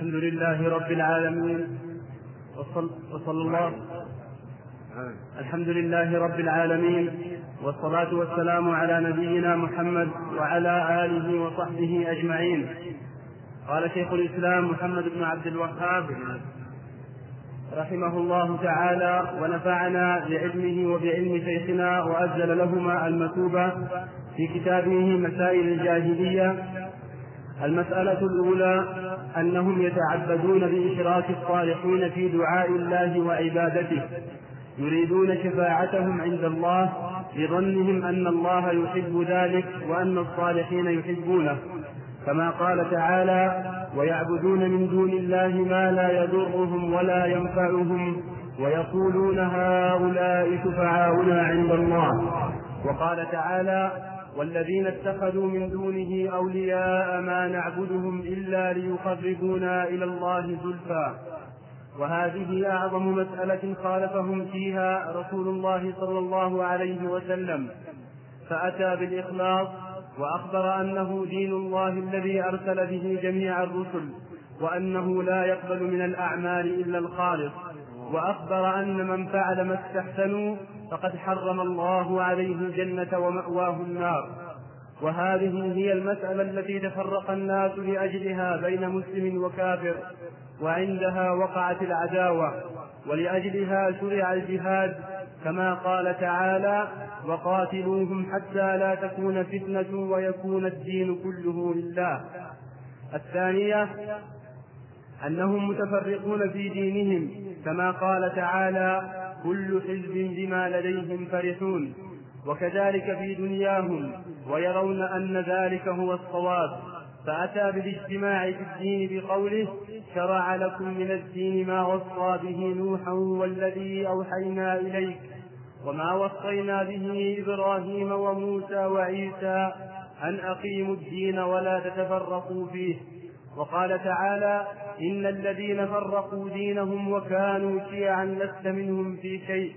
الحمد لله رب العالمين. وصل وصلى الله الحمد لله رب العالمين. والصلاة والسلام على نبينا محمد وعلى آله وصحبه أجمعين. قال شيخ الإسلام محمد بن عبد الوهاب رحمه الله تعالى ونفعنا بعلمه وبعلم شيخنا وأجل لهما المثوبة في كتابه مسائل الجاهلية المسألة الأولى أنهم يتعبدون بإشراك الصالحين في دعاء الله وعبادته يريدون شفاعتهم عند الله لظنهم أن الله يحب ذلك وأن الصالحين يحبونه. كما قال تعالى ويعبدون من دون الله ما لا يضرهم ولا ينفعهم ويقولون هؤلاء شفعاؤنا عند الله. وقال تعالى والذين اتخذوا من دونه أولياء ما نعبدهم إلا ليقربونا إلى الله زلفى. وهذه أعظم مسألة خالفهم فيها رسول الله صلى الله عليه وسلم. فأتى بالإخلاص وأخبر أنه دين الله الذي أرسل به جميع الرسل وأنه لا يقبل من الأعمال إلا الخالص. وأخبر أن من فعل ما استحسنوا فقد حرم الله عليه الجنة ومأواه النار. وهذه هي المسألة التي تفرق الناس لأجلها بين مسلم وكافر وعندها وقعت العداوة ولأجلها شرع الجهاد كما قال تعالى وقاتلوهم حتى لا تكون فتنة ويكون الدين كله لله. الثانية أنهم متفرقون في دينهم كما قال تعالى كل حزب بما لديهم فرحون وكذلك في دنياهم ويرون أن ذلك هو الصواب. فأتى بالاجتماع في الدين بقوله شرع لكم من الدين ما وصى به نوحا والذي أوحينا إليك وما وصينا به إبراهيم وموسى وعيسى أن أقيموا الدين ولا تتفرقوا فيه وقال تعالى إن الذين فرقوا دينهم وكانوا شيعا لست منهم في شيء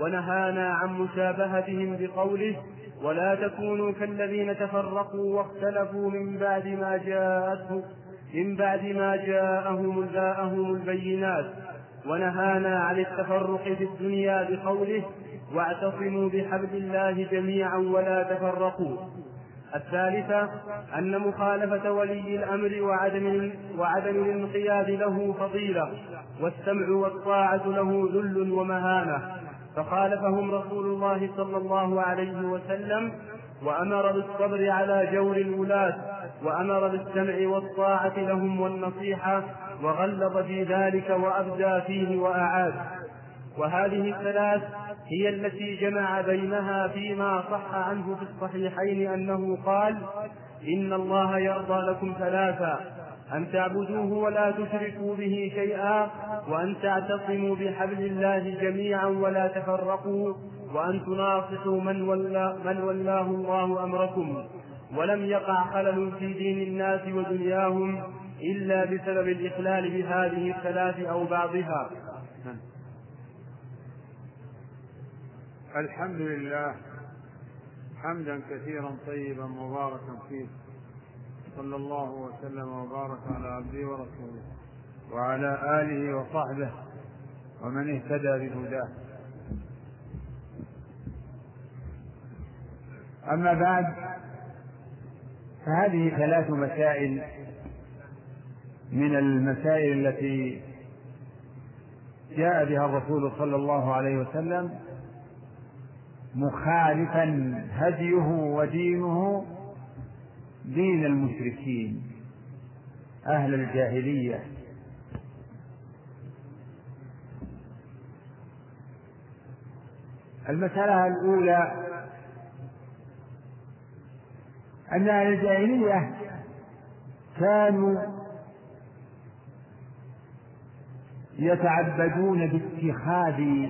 ونهانا عن مشابهتهم بقوله ولا تكونوا كالذين تفرقوا واختلفوا من بعد ما جاءتهم من بعد ما جاءهم جاءهم البينات ونهانا عن التفرق في الدنيا بقوله واعتصموا بحبل الله جميعا ولا تفرقوا. الثالثة أن مخالفة ولي الأمر وعدم وعدم الانقياد له فضيلة والسمع والطاعة له ذل ومهانة. فخالفهم رسول الله صلى الله عليه وسلم وأمر بالصبر على جور الولاة وأمر بالسمع والطاعة لهم والنصيحة وغلظ في ذلك وأبدى فيه وأعاد. وهذه الثلاث هي التي جمع بينها فيما صح عنه في الصحيحين أنه قال إن الله يرضى لكم ثلاثا أن تعبدوه ولا تشركوا به شيئا وأن تعتصموا بحبل الله جميعا ولا تفرقوا وأن تناصحوا من, ولا من ولاه الله أمركم ولم يقع خلل في دين الناس ودنياهم إلا بسبب الإخلال بهذه الثلاث أو بعضها. الحمد لله حمدا كثيرا طيبا مباركا فيه. صلى الله وسلم وبارك على عبده ورسوله وعلى آله وصحبه ومن اهتدى بهداه. أما بعد فهذه ثلاث مسائل من المسائل التي جاء بها الرسول صلى الله عليه وسلم مخالفا هديه ودينه دين المشركين أهل الجاهلية. المسألة الأولى أن أهل الجاهلية كانوا يتعبدون باتخاذ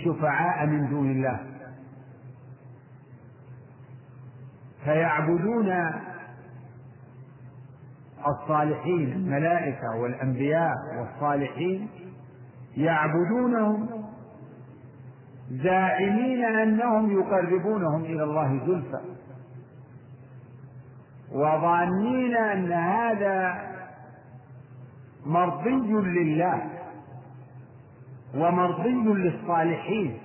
الشفعاء من دون الله. فيعبدون الصالحين الملائكة والأنبياء والصالحين يعبدونهم زاعمين أنهم يقربونهم إلى الله زلفى وظانين أن هذا مرضي لله. ومرضي للصالحين.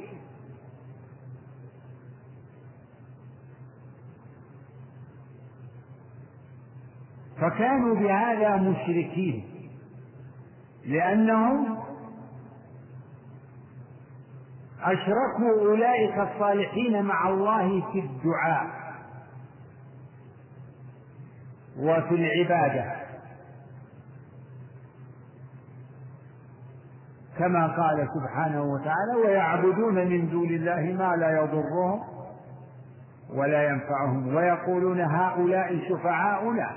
فكانوا بهذا مشركين لأنهم أشركوا أولئك الصالحين مع الله في الدعاء وفي العبادة. كما قال سبحانه وتعالى ويعبدون من دون الله ما لا يضرهم ولا ينفعهم ويقولون هؤلاء شفعاؤنا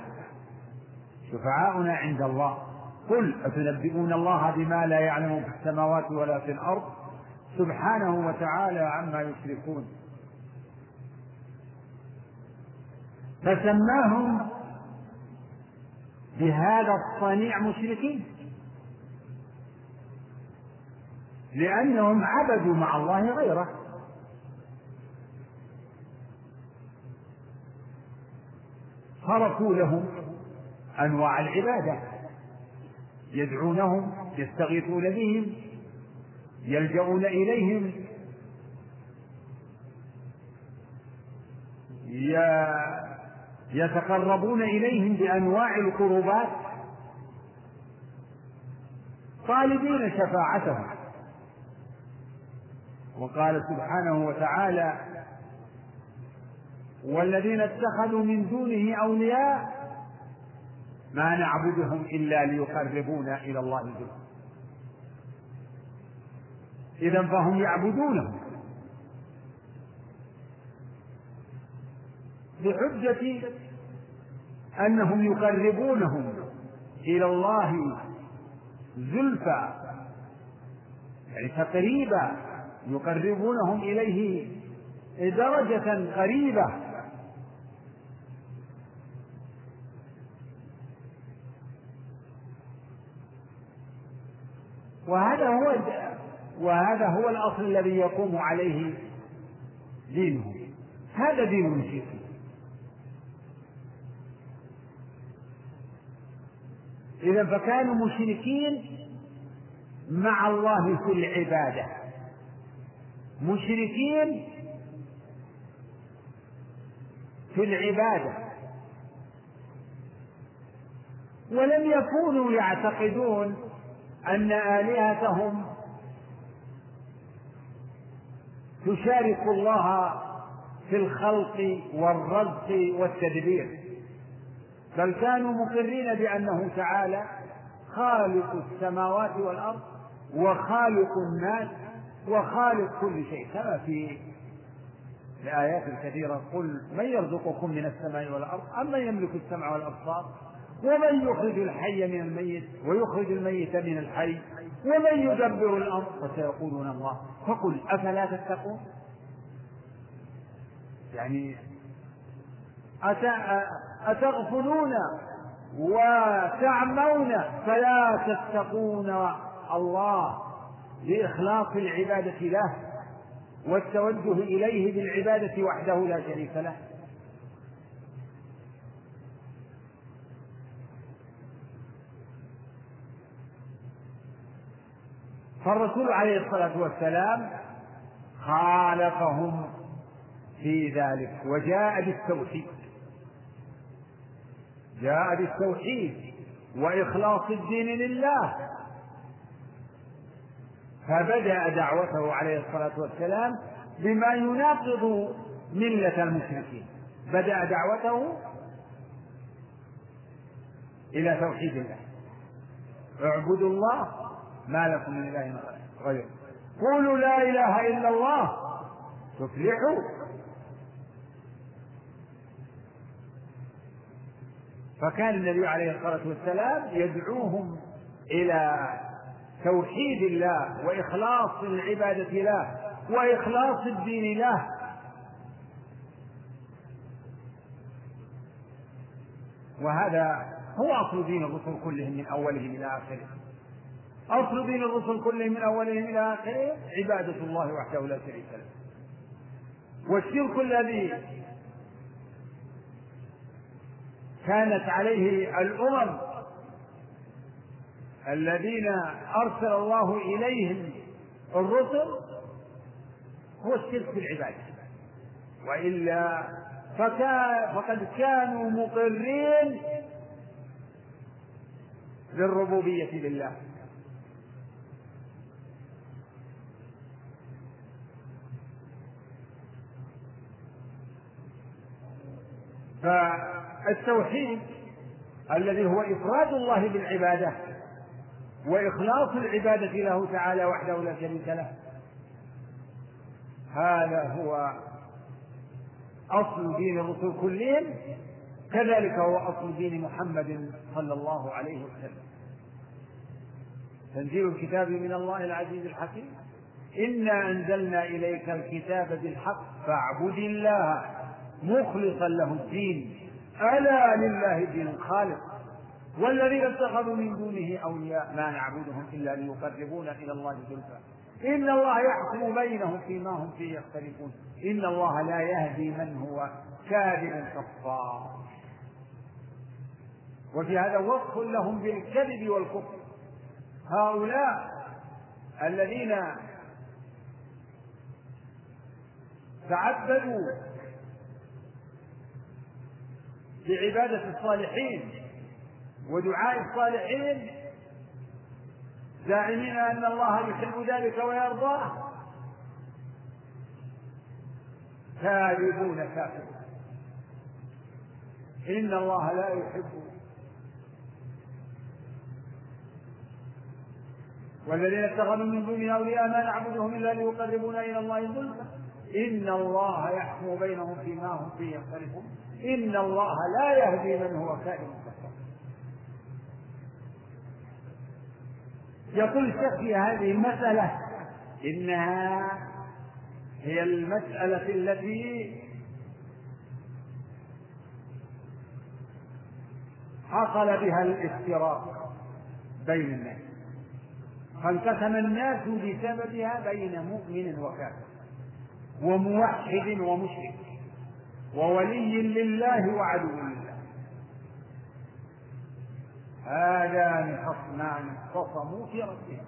شفعاؤنا عند الله. قل أتنبئون الله بما لا يعلم في السماوات ولا في الأرض؟ سبحانه وتعالى عما يشركون. فسماهم بهذا الصنيع مشركين. لأنهم عبدوا مع الله غيره. صرفوا لهم أنواع العبادة. يدعونهم يستغيثون بهم يلجؤون إليهم. يتقربون إليهم بأنواع القربات طالبين شفاعتهم. وقال سبحانه وتعالى والذين اتخذوا من دونه أولياء ما نعبدهم إلا ليقربونا إلى الله زلفى إذا فهم يعبدونهم بحجة أنهم يقربونهم إلى الله زلفى يعني تقريبا يقربونهم إليه درجة قريبة. وهذا هو وهذا هو الأصل الذي يقوم عليه دينه هذا دين المشركين. إذا فكانوا مشركين مع الله في العبادة. مشركين في العبادة. ولم يكونوا يعتقدون أن آلهتهم تشارك الله في الخلق والرزق والتدبير. بل كانوا مقرين بأنه تعالى خالق السماوات والأرض وخالق الناس وخالق كل شيء كما في الآيات الكثيرة قل من يرزقكم من السماء والأرض أم من يملك السمع والأبصار؟ ومن يخرج الحي من الميت ويخرج الميت من الحي ومن يدبر الأمر فسيقولون الله. فقل أفلا تتقون؟ يعني أتغفلون وتعمون فلا تتقون الله؟ بإخلاص العبادة له والتوجه إليه بالعبادة وحده لا شريك له. فالرسول عليه الصلاة والسلام خالفهم في ذلك وجاء بالتوحيد. جاء بالتوحيد وإخلاص الدين لله. فبدأ دعوته عليه الصلاة والسلام بما يناقض ملة المشركين. بدأ دعوته إلى توحيد الله. اعبدوا الله ما لكم من إله غيره. قولوا لا إله إلا الله. تفلحوا. فكان النبي عليه الصلاة والسلام يدعوهم إلى توحيد الله وإخلاص العبادة له وإخلاص الدين له. وهذا هو أصل دين الرسل كلهم من أولهم إلى آخره. أصل دين الرسل كلهم من أولهم إلى آخره عبادة الله وحده لا شريك له. والشرك الذي كانت عليه الأمم الذين أرسل الله إليهم الرسل هو الشرك في العبادة وإلا فكان فقد كانوا مقرين بالربوبية لله. فالتوحيد الذي هو إفراد الله بالعبادة وإخلاص العبادة له تعالى وحده لا شريك له. هذا هو أصل دين الرسل كلهم كذلك هو أصل دين محمد صلى الله عليه وسلم. تنزيل الكتاب من الله العزيز الحكيم. إنا أنزلنا إليك الكتاب بالحق فاعبد الله مخلصا له الدين. ألا لله الدين الخالق والذين اتخذوا من دونه أولياء ما نعبدهم إلا ليقربونا إلى الله زلفى. إن الله يحكم بينهم فيما هم فيه يختلفون. إن الله لا يهدي من هو كاذب كفار. وفي هذا وصف لهم بالكذب والكفر. هؤلاء الذين تعبدوا بعبادة الصالحين ودعاء الصالحين زاعمين أن الله يحب ذلك ويرضاه. كاذبون كافرون. إن الله لا يحب. والذين اتخذوا من دونه أولياء ما نعبدهم إلا ليقربونا إلى الله زلفى. إن الله يحكم بينهم فيما هم فيه يختلفون. إن الله لا يهدي من هو كائن كفار يقول الشيخ في هذه المسألة إنها هي المسألة التي حصل بها الافتراق بين الناس. فانقسم الناس بسببها بين مؤمن وكافر وموحد ومشرك وولي لله وعدو لله هذان خصمان اختصموا في ربهم.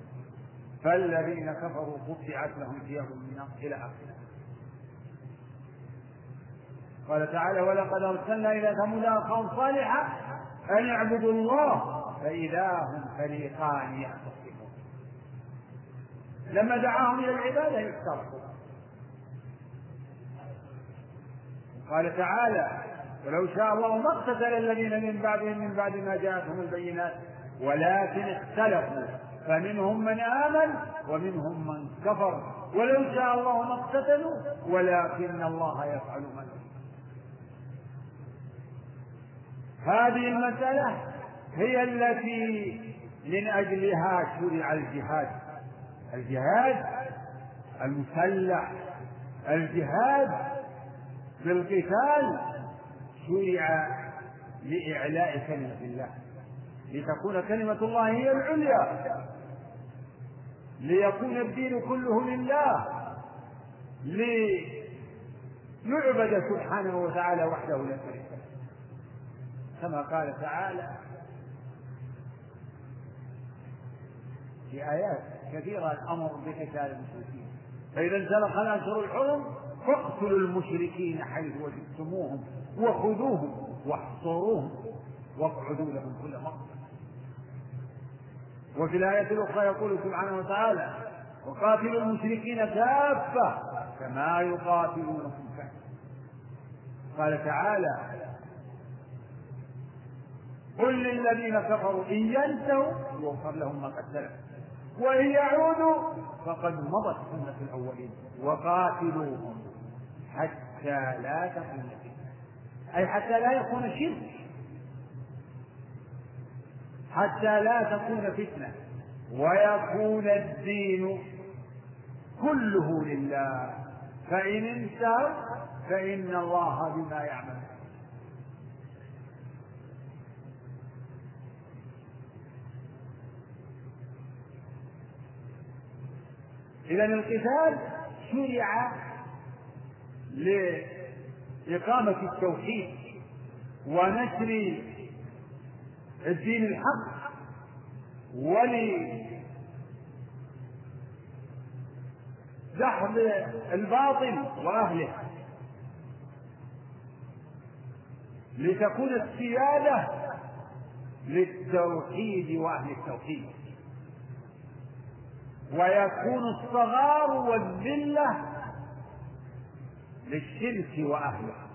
فالذين كفروا قطعت لهم ثياب من نار إلى آخره. قال تعالى ولقد أرسلنا إلى ثمود اخاهم صالحا أن اعبدوا الله فإذا هم فريقان يختصمون لما دعاهم إلى العبادة افترقوا قال تعالى ولو شاء الله ما اقتتل الذين من بعدهم من بعد ما جاءتهم البينات. ولكن اختلفوا. فمنهم من آمن ومنهم من كفر. ولو شاء الله ما اقتتلوا ولكن الله يفعل ما هذه المسألة هي التي من أجلها شرع الجهاد. الجهاد المسلح. الجهاد بالقتال شرع لإعلاء كلمة الله. لتكون كلمة الله هي العليا. ليكون الدين كله لله. ليعبد سبحانه وتعالى وحده لا شريك له. كما قال تعالى في آيات كثيرة الأمر بقتال المشركين. فإذا انسلخ الأشهر الحرم فاقتلوا المشركين حيث وجدتموهم. وخذوهم واحصروهم واقعدوا لهم كل مرة. وفي الآية الأخرى يقول سبحانه وتعالى وقاتلوا المشركين كافة كما يقاتلونكم كافة. قال تعالى قل للذين كفروا إن ينتهوا يغفر لهم ما قد سلف وإن يعودوا فقد مضت سنة الأولين. وقاتلوهم حتى لا تكون أي حتى لا يكون شرك. حتى لا تكون فتنة. ويكون الدين كله لله. فإن انتهوا فإن الله بما يعمل. إذا القتال شرع لإقامة التوحيد ونشر الدين الحق ولدحض الباطل وأهله. لتكون السيادة للتوحيد وأهل التوحيد. ويكون الصغار والذلة للشرك وأهله.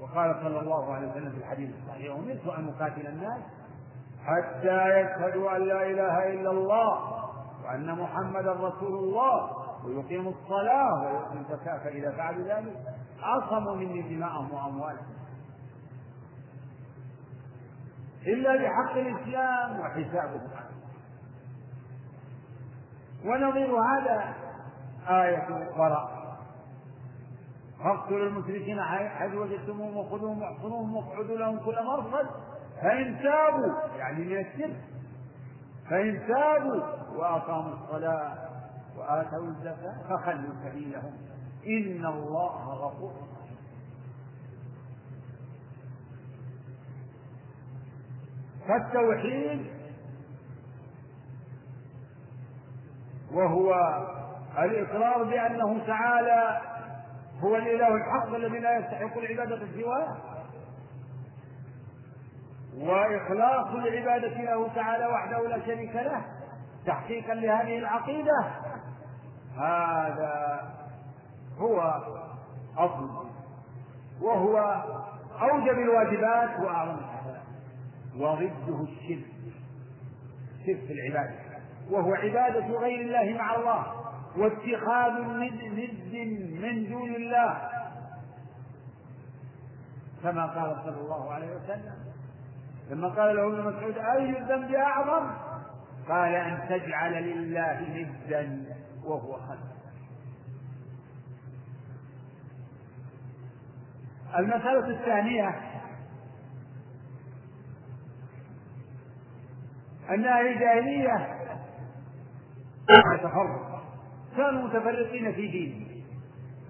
وقال صلى الله عليه وسلم في الحديث الصحيح أمرت أن أقاتل الناس حتى يشهدوا أن لا إله إلا الله وأن محمدا رسول الله ويقيموا الصلاة ويؤتوا الزكاة فإذا فعلوا ذلك. عصموا مني دماءهم وأموالهم. إلا بحق الإسلام وحسابهم. ونظير هذا آية براء فاقتلوا المشركين حيث وجدتموهم وخذوهم واحصنوهم واقعدوا لهم كل مرصد. فإن تابوا يعني من الشرك. فإن تابوا وأقاموا الصلاة وآتوا الزكاة فخلوا سبيلهم. إن الله غفور فالتوحيد وهو الإقرار بأنه تعالى هو الإله الحق الذي لا يستحق العبادة سواه. وإخلاص العبادة له تعالى وحده لا شريك له تحقيقا لهذه العقيدة. هذا هو أصل وهو أوجب الواجبات وأعظم الحسنات وضده الشرك شرك العبادة. وهو عبادة غير الله مع الله واتخاذ ند من دون الله. كما قال صلى الله عليه وسلم لما قال له ابن مسعود أي الذنب أعظم؟ قال أن تجعل لله ندا وهو خلق. المسألة الثانية أنها الجاهلية تفرق كانوا متفرقين في دين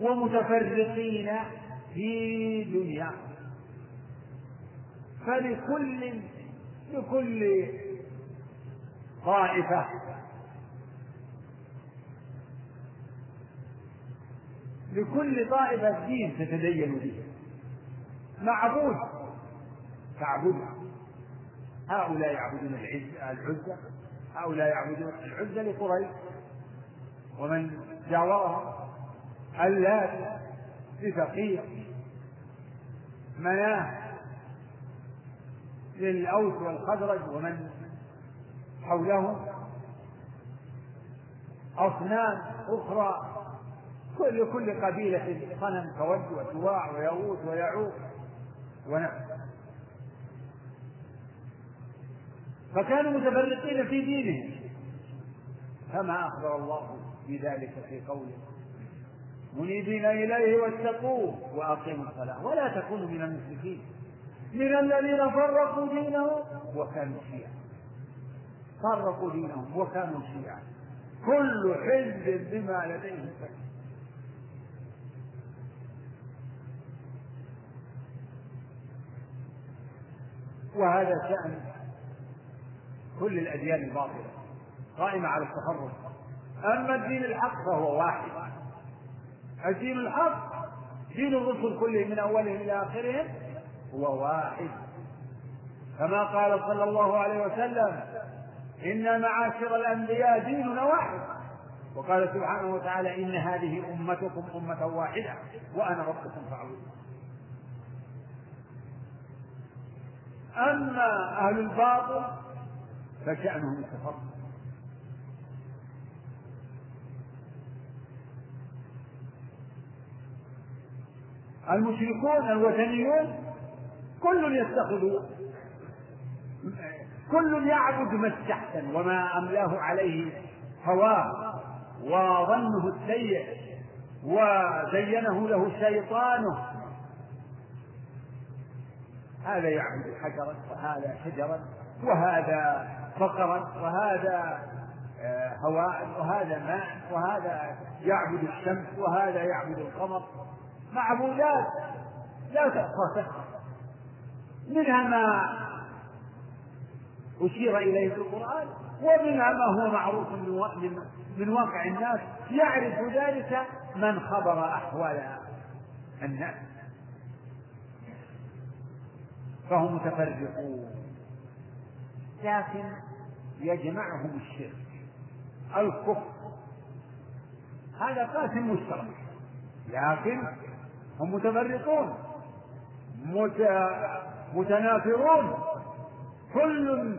ومتفرقين في دنيا. فلكل لكل طائفة. لكل طائفة دين تتدين به. معبود تعبده هؤلاء يعبدون العزة. هؤلاء يعبدون العزة لقريش ومن جاورها اللات لفقير مناة للأوس والخزرج ومن حولهم أصنام أخرى كل كل قبيلة صنم كود وسواع ويغوث ويعوق ونحو. فكانوا متفرقين في دينهم. كما أخبر الله بذلك في قوله. منيبين إليه واتقوه وأقيموا الصلاة. ولا تكونوا من المشركين. من الذين فرقوا دينهم وكانوا شيعا. فرقوا دينهم وكانوا شيعا. كل حزب بما لديهم فرق وهذا شأن كل الأديان الباطلة قائمة على التفرق أما الدين الحق فهو واحد. الدين الحق دين الرسل كلهم من أولهم إلى آخرهم هو واحد. كما قال صلى الله عليه وسلم إن معاشر الأنبياء ديننا واحد. وقال سبحانه وتعالى إن هذه أمتكم أمة واحدة وأنا ربكم فاعبدون. أما أهل الباطل فشأنهم التفرق المشركون الوثنيون كل يتخذ كل يعبد ما استحسن وما أملاه عليه هواه وظنه السيء وزينه له شيطانه. هذا يعبد حجرا وهذا شجرا وهذا بقرا وهذا آه، هواء وهذا ماء وهذا يعبد الشمس وهذا يعبد القمر. معبودات لا تحصى منها ما أشير إليه في القرآن ومنها ما هو معروف من واقع الناس. يعرف ذلك من خبر أحوال الناس. فهم متفرقون. لكن يجمعهم الشرك الكفر. هذا قاسم مشترك لكن هم متفرقون متنافرون. كل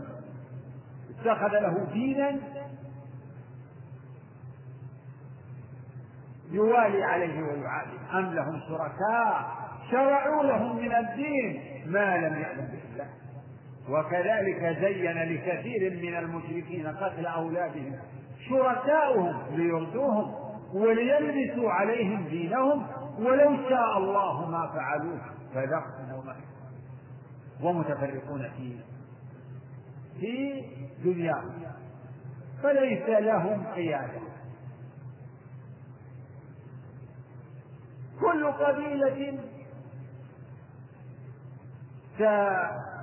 اتخذ له دينا يوالي عليه ويعادي. أم لهم شركاء؟ شرعوا لهم من الدين. ما لم يأذن به الله وكذلك زين لكثير من المشركين قتل أولادهم شركاؤهم ليردوهم وليلبسوا عليهم دينهم ولو شاء الله ما فعلوه فذرهم وما ومتفرقون في في دنياهم فليس لهم قيادة كل قبيلة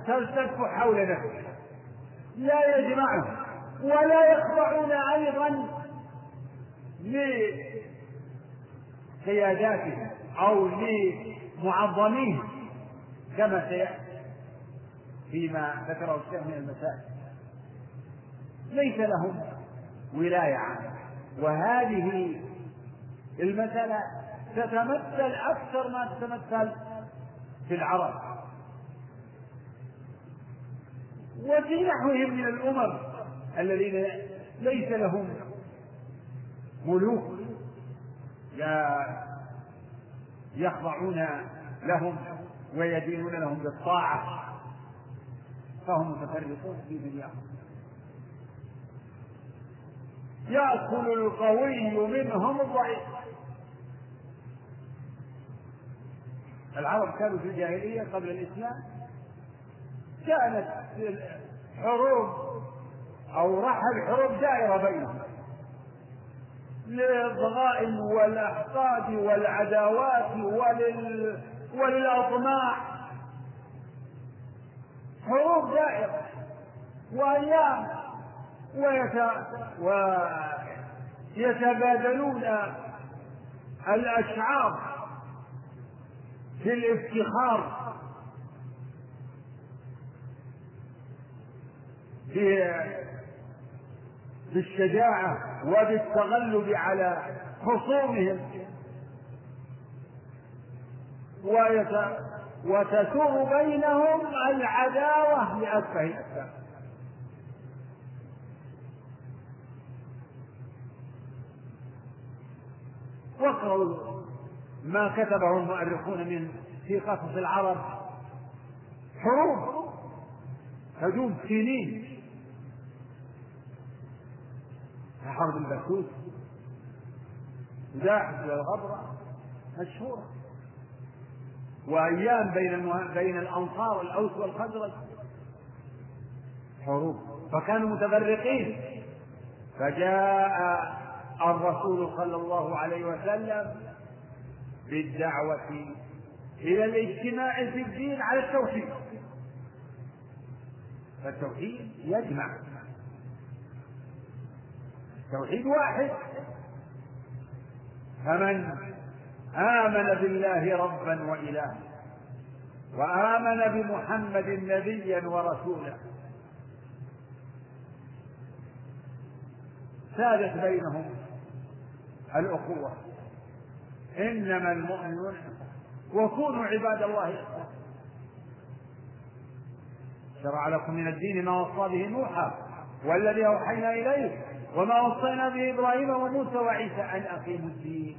تلتف حول نفسها لا يجمعهم. ولا يخضعون أيضا لقياداتهم أو لمعظميهم كما سيأتي فيما ذكره الشيخ من المسائل. ليس لهم ولاية عنه وهذه المسألة تتمثل أكثر ما تتمثل في العرب. وفي نحوهم من الأمم الذين ليس لهم ملوك لا يخضعون لهم ويدينون لهم بالطاعة فهم متفرقون في دنياهم. يأكل القوي منهم الضعيف. العرب كانوا في الجاهلية قبل الإسلام كانت حروب أو رحل حروب دائرة بينهم للضغائن والأحقاد والعداوات ولل... وللأطماع حروب دائرة وأيام ويت... ويتبادلون الأشعار في الافتخار في بالشجاعة وبالتغلب على خصومهم. وتسوغ بينهم العداوة لأسفه الأسباب واقرأوا ما كتبه المؤرخون من في قصص العرب. حروب هجوم سنين. حرب البسوس وداعش والغبرة مشهورة وأيام بين بين الأنصار الأوس والخزرج. حروب. فكانوا متفرقين. فجاء الرسول صلى الله عليه وسلم بالدعوة إلى الاجتماع في الدين على التوحيد. فالتوحيد يجمع توحيد واحد. فمن آمن بالله ربا وإلها وآمن بمحمد نبيا ورسولا. سادت بينهم الأخوة. إنما المؤمنون وكونوا عباد الله شرع لكم من الدين ما وصى به نوحا والذي أوحينا إليه. وما وصينا به إبراهيم وموسى وعيسى أن أقيموا الدين.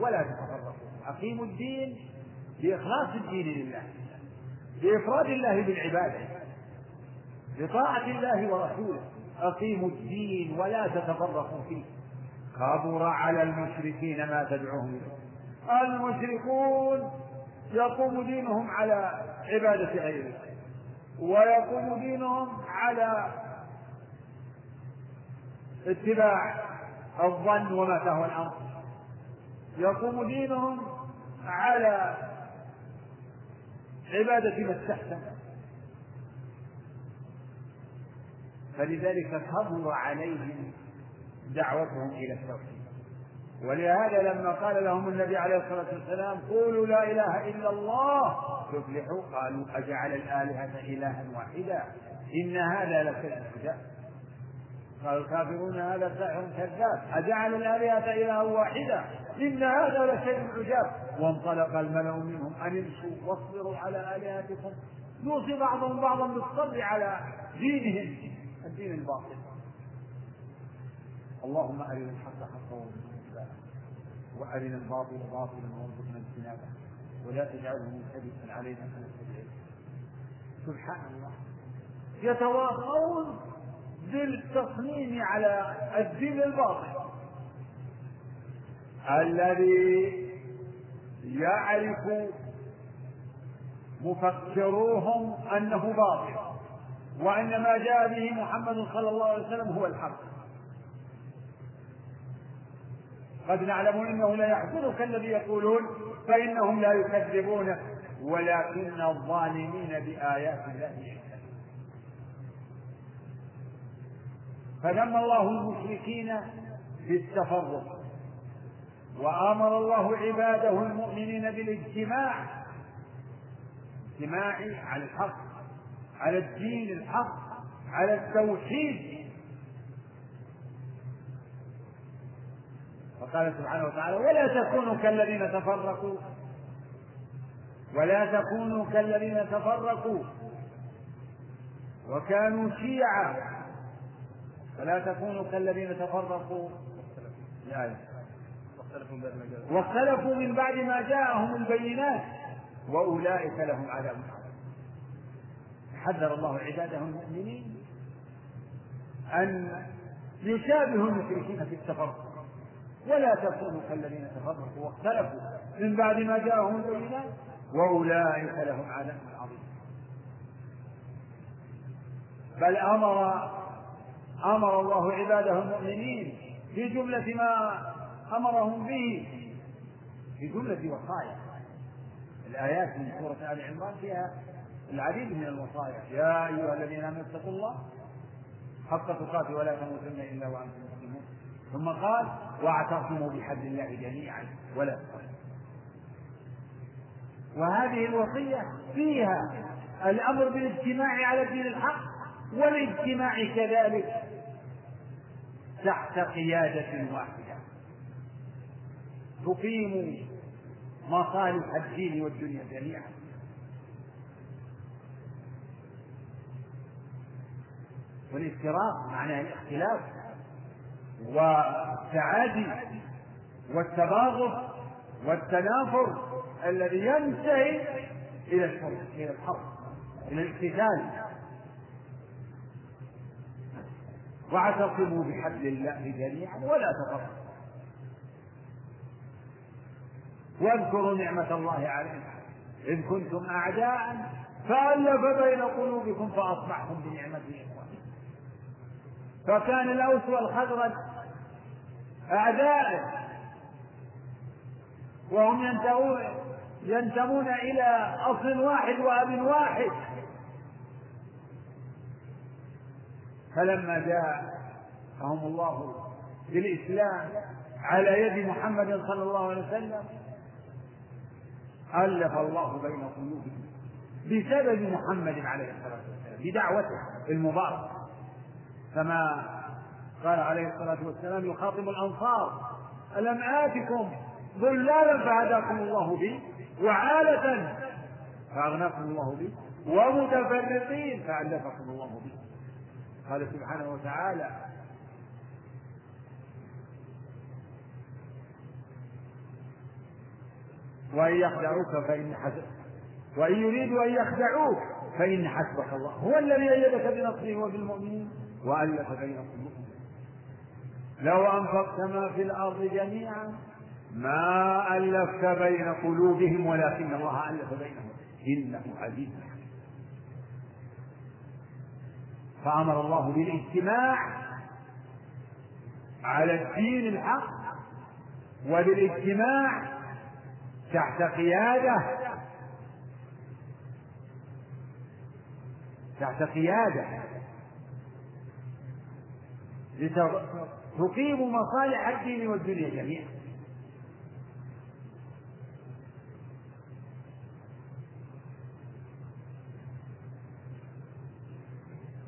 ولا تتفرقوا. أقيموا الدين بإخلاص الدين لله. بإفراد الله بالعبادة. بطاعة الله ورسوله. أقيموا الدين ولا تتفرقوا فيه. كبر على المشركين ما تدعوهم. إليه المشركون يقوم دينهم على عبادة غيره ويقوم دينهم على اتباع الظن وما تهوى الأمر. يقوم دينهم على عبادة ما استحسن. فلذلك كبر عليهم دعوتهم إلى التوحيد. ولهذا لما قال لهم النبي عليه الصلاة والسلام قولوا لا إله إلا الله. تفلحوا قالوا أجعل الآلهة إلها واحدا. إن هذا لشيء قال الكافرون هذا ساحر كذاب. أجعل الآلهة إلها واحدا إن هذا لشيء عجاب. وانطلق الملأ منهم أن امشوا واصبروا على آلهتكم. يوصي بعضهم بعضا بالصبر على دينهم. الدين الباطل. اللهم أرنا الحق حقا وأرنا الباطل باطلا وارزقنا اجتنابه. ولا تجعله ملتبسا علينا فنتبعه. سبحان الله. يتواصون بالتصميم على الدين الباطل الذي يعرف مفكروهم أنه باطل وأن ما جاء به محمد صلى الله عليه وسلم هو الحق. قد نعلم إنه لا يحزنك الذي يقولون فإنهم لا يكذبونك ولكن الظالمين بايات الله فذم الله المشركين بالتفرق. وآمر الله عباده المؤمنين بالاجتماع. اجتماع على الحق على الدين الحق على التوحيد. وقال سبحانه وتعالى ولا تكونوا كالذين تفرقوا ولا تكونوا كالذين تفرقوا. وكانوا شيعا فلا تكونوا كالذين تفرقوا. الآية واختلفوا من بعد ما جاءهم. البينات. وأولئك لهم عذاب حذر الله عباده المؤمنين أن يشابهوا المشركين في التفرق. ولا تكونوا كالذين تفرقوا. واختلفوا من بعد ما جاءهم البينات. وأولئك لهم عذاب عظيم بل أمر أمر الله عباده المؤمنين في جملة ما أمرهم به. في جملة وصايا. الآيات من سورة آل عمران فيها العديد من الوصايا. يا أيها الذين آمنوا اتقوا الله حق تقاته ولا تموتن إلا وأنتم مسلمون. ثم قال واعتصموا بحبل الله جميعا ولا تفرقوا. وهذه الوصية فيها الأمر بالاجتماع على الدين الحق والاجتماع كذلك تحت قيادة واحدة. تقيم مصالح الدين والدنيا جميعا. والافتراق معناه الاختلاف والتعادي والتباغض والتنافر الذي ينتهي إلى الحرب إلى الحرب إلى الاقتتال واعتصموا بحبل الله جميعا ولا تفرقوا واذكروا نعمة الله عليكم. إذ كنتم أعداء فألف بين قلوبكم فأصبحتم بنعمته إخوانا فكان الأوس والخزرج أعداء وهم ينتمون إلى أصل واحد وأب واحد. فلما جاءهم الله بالإسلام على يد محمد صلى الله عليه وسلم ألف الله بين قلوبهم بسبب محمد عليه الصلاة والسلام بدعوته المباركة. كما قال عليه الصلاة والسلام يخاطب الأنصار ألم آتكم ضلالا فهداكم الله بي وعالة فأغناكم الله بي ومتفرقين فألفكم الله بي قال سبحانه وتعالى وإن يخدعوك فإن حسب وإن يريدوا أن يخدعوك فإن حسبك الله. هو الذي أيدك بنصره وبالمؤمنين وألف بين قلوبهم. لو أنفقت ما في الأرض جميعا ما ألفت بين قلوبهم ولكن الله ألف بينهم. إنه عزيز. فأمر الله بالاجتماع على الدين الحق وبالاجتماع تحت قيادة تحت قيادة لتقيم مصالح الدين والدنيا جميعا.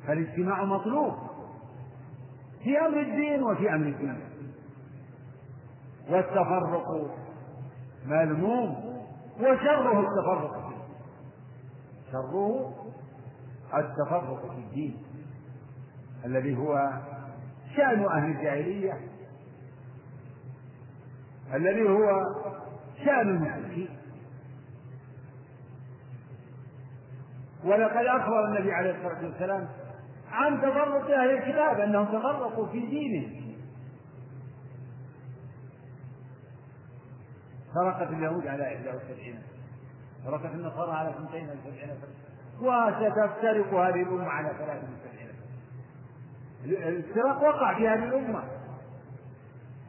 فالاجتماع مطلوب. في أمر الدين وفي أمر الدنيا والتفرق مذموم وشره التفرق فيه شره التفرق في الدين الذي هو شأن أهل الجاهلية. الذي هو شأن المشركين. ولقد أخبر النبي عليه الصلاة والسلام عن تفرق أهل الكتاب أنهم تفرقوا في دينهم. فرقت اليهود على 71 فرقت النصارى على 72 وستفترق هذه الأمة على 73 الافتراق وقع في هذه الأمة.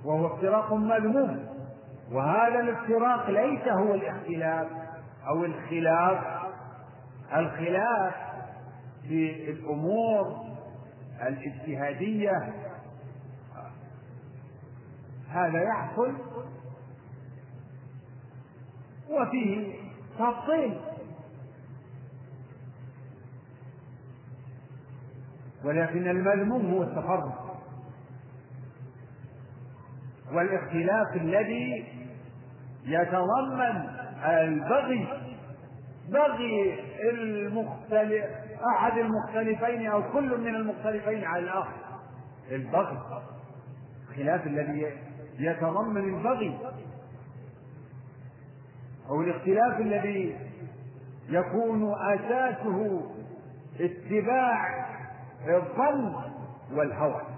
وهو افتراق مذموم. وهذا الافتراق ليس هو الاختلاف أو الخلاف. الخلاف في الأمور الاجتهادية. هذا يحصل وفيه تفصيل. ولكن المذموم هو التفرق والاختلاف الذي يتضمن البغي بغي المختلف أحد المختلفين أو كل من المختلفين على الآخر البغي. الخلاف الذي يتضمن البغي. أو الاختلاف الذي يكون أساسه اتباع الظن والهوى.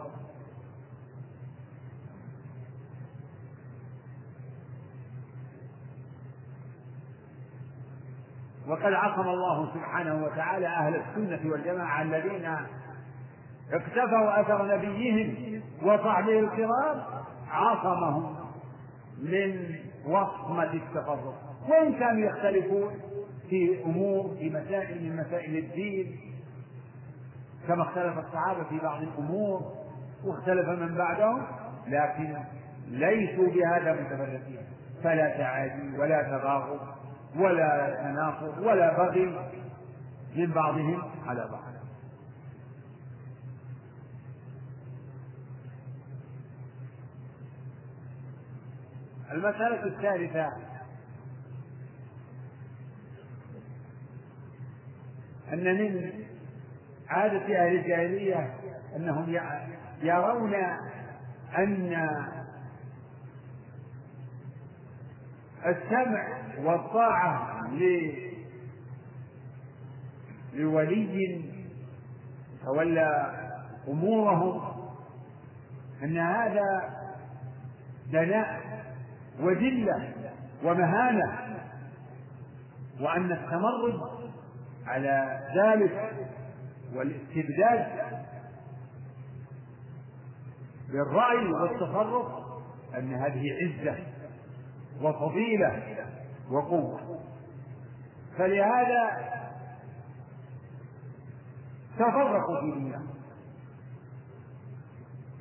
وقد عصم الله سبحانه وتعالى أهل السنة والجماعة الذين اقتفوا أثر نبيهم وصحبه الكرام عصمهم من وصمة التفرق. وإن كانوا يختلفون في أمور في مسائل من مسائل الدين كما اختلف الصحابة في بعض الأمور واختلف من بعدهم لكن ليسوا بهذا متفرقين. فلا تعادي ولا تباغض. ولا تناقض ولا بغي من بعضهم على بعض. المسألة الثالثة. أن من عادة أهل الجاهلية أنهم يرون أن السمع والطاعة لولي تولى أمورهم أن هذا دناء وذلة ومهانة وأن التمرد على ذلك والاستبداد بالرأي والتصرف أن هذه عزة. وفضيلة وقوة. فلهذا تفرقوا في دينهم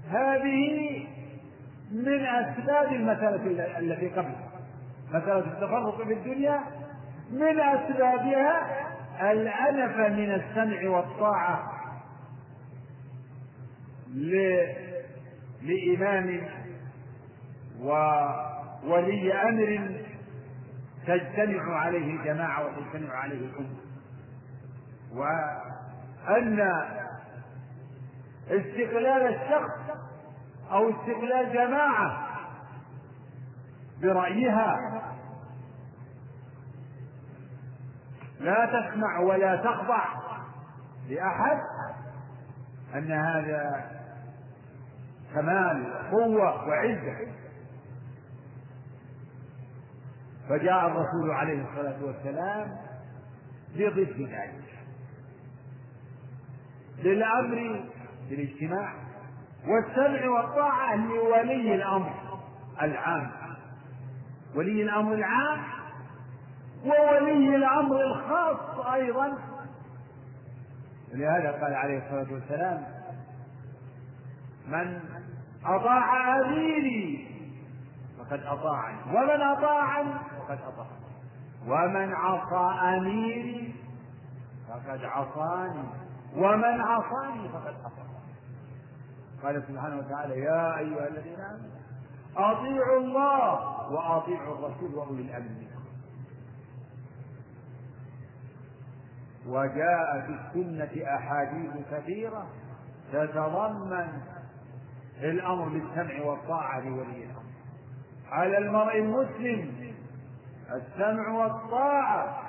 هذه من أسباب المسألة التي قبلها مسألة التفرق في الدنيا من أسبابها الأنف من السمع والطاعة لإمام وولي أمر تجتمع عليه الجماعة وتجتمع عليه الأمة. وأن استقلال الشخص أو استقلال جماعة برأيها لا تسمع ولا تخضع لأحد أن هذا كمال قوة وعزة. فجاء الرسول عليه الصلاة والسلام بضد ذلك. للأمر بالاجتماع والسمع والطاعة لولي الأمر العام. ولي الأمر العام وولي الأمر الخاص أيضا. ولهذا قال عليه الصلاة والسلام من أطاع أميري فقد أطاعني ومن أطاعني فقد أطاعني ومن عصى أميري فقد عصاني. ومن عصاني فقد عصاني. قال سبحانه وتعالى يا أيها الذين آمنوا أطيعوا الله وأطيعوا الرسول وأولي الأمر منكم. وجاء في السنة أحاديث كثيرة تتضمن الأمر بالسمع والطاعة لولي الأمر. على المرء المسلم السمع والطاعة.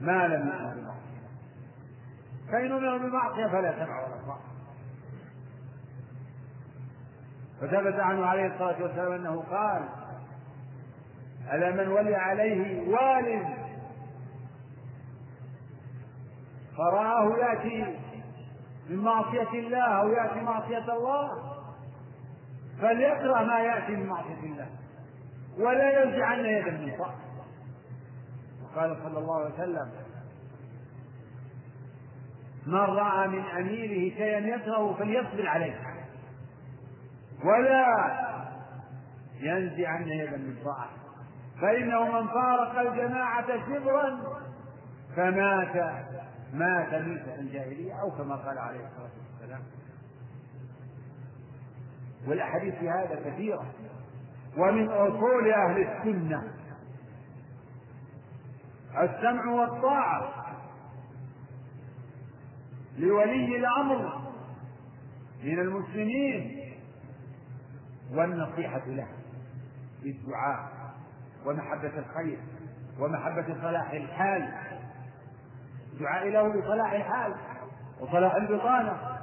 ما لم يؤمر بالمعصية فإن أمر بالمعصية فلا سمع ولا طاعة. وثبت عنه عليه الصلاة والسلام أنه قال ألا من ولي عليه وال فرآه يأتي من معصية الله أو يأتي معصية الله فليكره ما يأتي من معصية الله. ولا ينزعن يدا من طاعة وقال صلى الله عليه وسلم من رأى من أميره شيئا يكره فليصبر عليه. ولا ينزعن يدا من طاعة فإنه من فارق الجماعة شبرا فمات مات ميتة الجاهلية أو كما قال عليه الصلاة والسلام. والأحاديث في هذا كثيرة. ومن أصول أهل السنة. السمع والطاعة لولي الأمر من المسلمين والنصيحة له بالدعاء ومحبة الخير ومحبة صلاح الحال. الدعاء له بصلاح الحال وصلاح البطانة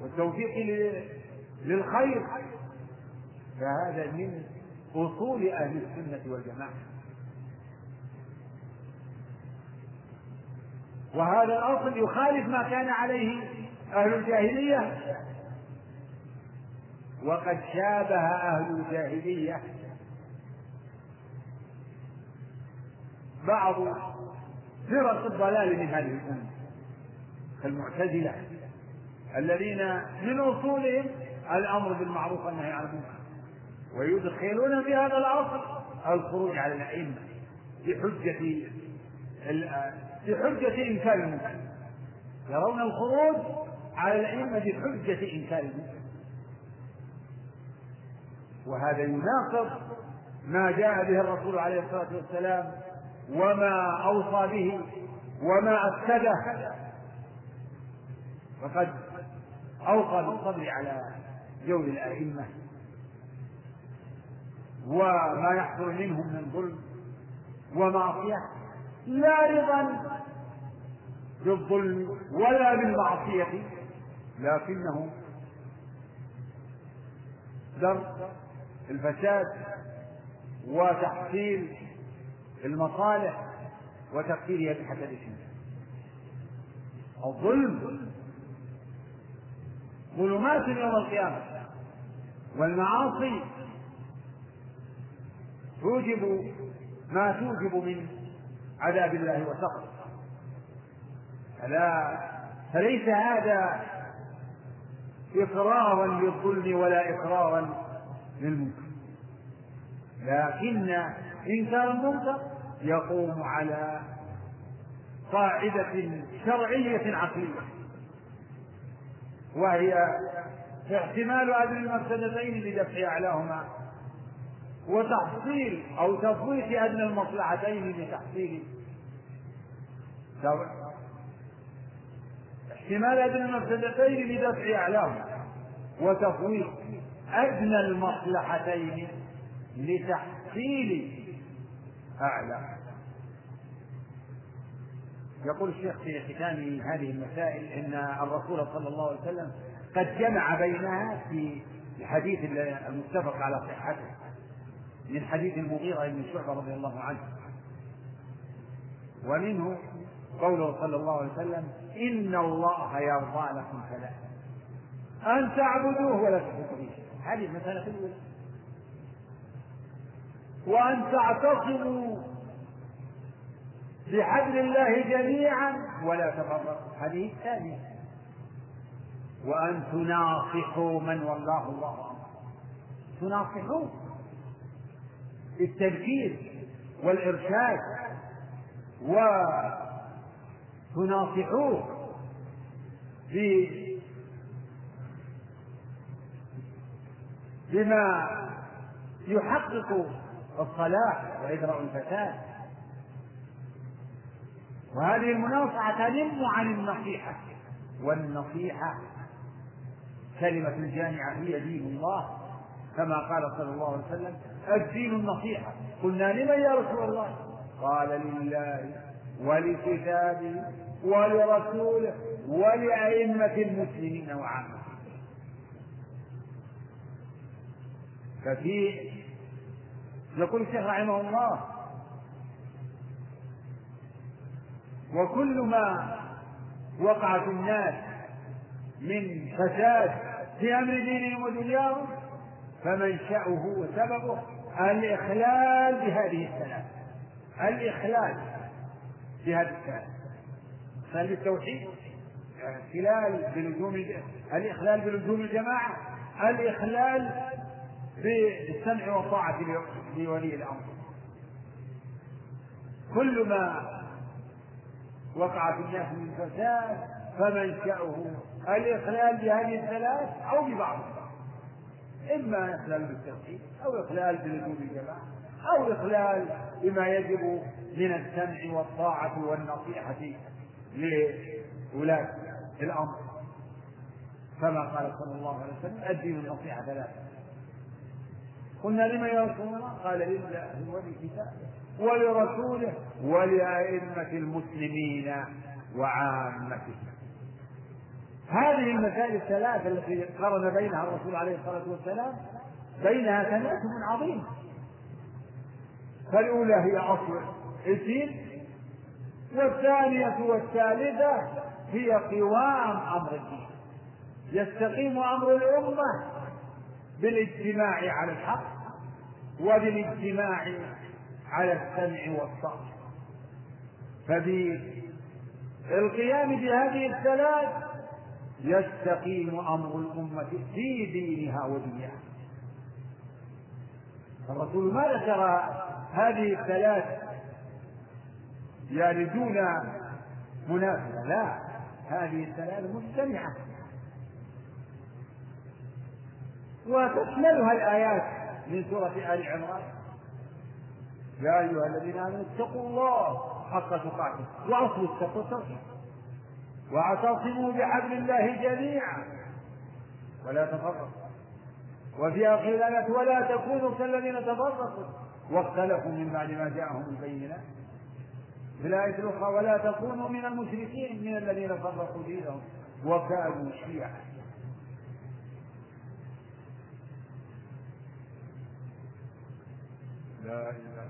والتوفيق للخير. فهذا من أصول أهل السنة والجماعة. وهذا الأصل يخالف ما كان عليه أهل الجاهلية. وقد شابه أهل الجاهلية بعض فرق الضلال من هذه الأمة كالمعتزلة الذين من أصولهم الأمر بالمعروف والنهي عن المنكر. ويدخلون في هذا الأصل الخروج على الأئمة بحجة بحجة إنكار المنكر. يرون الخروج على الأئمة بحجة إنكار المنكر. وهذا يناقض ما جاء به الرسول عليه الصلاة والسلام وما أوصى به وما أكده فقد أوصى بالصبر على جور الأئمة. وما يحصل منهم من ظلم ومعصية. لا رضا بالظلم ولا بالمعصية لكنه درء الفساد وتحصيل المصالح وتقديرها بحسب الإنسان الظلم ظلمات يوم القيامة والمعاصي توجب ما توجب من عذاب الله وسخطه فلا فليس هذا إقرارا للظلم ولا إقرارا للمنكر. لكن إنكار المنكر يقوم على قاعدة شرعية عقلية وهي احتمال أدنى المفسدتين لدفع أعلاهما. وتحصيل أو تفويت أدنى المصلحتين لتحصيل احتمال أدنى المفسدتين لدفع أعلاهما وتفويت أدنى المصلحتين لتحصيل أعلى يقول الشيخ في ختام هذه المسائل إن الرسول صلى الله عليه وسلم قد جمع بينها في الحديث المتفق على صحته. من حديث المغيرة بن شعبة رضي الله عنه. ومنه قوله صلى الله عليه وسلم إن الله يرضى لكم ثلاثة أن تعبدوه ولا تشركوا به. هذه المسألة الأولى. وأن تعتصموا بحبل الله جميعا ولا تفرقوا. هذه الثانية. وأن تناصحوا من والله الله. تناصحوه بالتذكير والإرشاد. وتناصحوه بما يحقق الصلاح ويدرأ الفساد. وهذه المناصحة تنم عن النصيحة والنصيحة كلمة الجامعة هي دين الله كما قال صلى الله عليه وسلم الدين النصيحة. قلنا لمن يا رسول الله؟ قال لله ولكتابه ولرسوله ولأئمة المسلمين وعامة. ففي يقول الشيخ رحمه الله وكل ما وقع في الناس من فساد في أمر دينهم ودنياهم فمنشأه وسببه الإخلال بهذه الثلاث. الإخلال بهذه الثلاث. إخلال بالتوحيد الإخلال بلزوم الإخلال بلزوم الجماعة الإخلال بالسمع والطاعة لولي الأمر. كل ما وقع في الناس من فساد فمنشأه. الإخلال بهذه الثلاث أو ببعضها. إما إخلال بالتوحيد أو إخلال بلزوم الجماعة أو إخلال بما يجب من السمع والطاعة والنصيحة لولاة الأمر. كما قال صلى الله عليه وسلم الدين النصيحة ثلاثة. قلنا لمن يا رسول الله؟ قال لله ولكتابه ولرسوله ولأئمة المسلمين وعامته. هذه المسائل الثلاثة التي قرن بينها الرسول عليه الصلاة والسلام بينها تناسب عظيم. فالأولى هي أصل الدين والثانية والثالثة هي قوام أمر الدين. يستقيم أمر الأمة بالاجتماع على الحق وبالاجتماع على السمع والصبر فبالقيام بهذه الثلاث يستقيم أمر الأمة في دينها ودنياها الرسول ما ذكر هذه الثلاث يعني دون مناسبة لا هذه الثلاث مجتمعة. وتشملها الآيات من سورة آل عمران. يا أيها الذين آمنوا اتقوا الله حق تقاته وأصل التقوى التوحيد واعتصموا بحبل الله جميعا. ولا تفرقوا. وفي آخر الآية ولا تكونوا كالذين تفرقوا. واختلفوا من بعد ما جاءهم البينات. في الآية الأخرى ولا تكونوا من المشركين من الذين فرقوا دينهم وكانوا شيعا. لا إله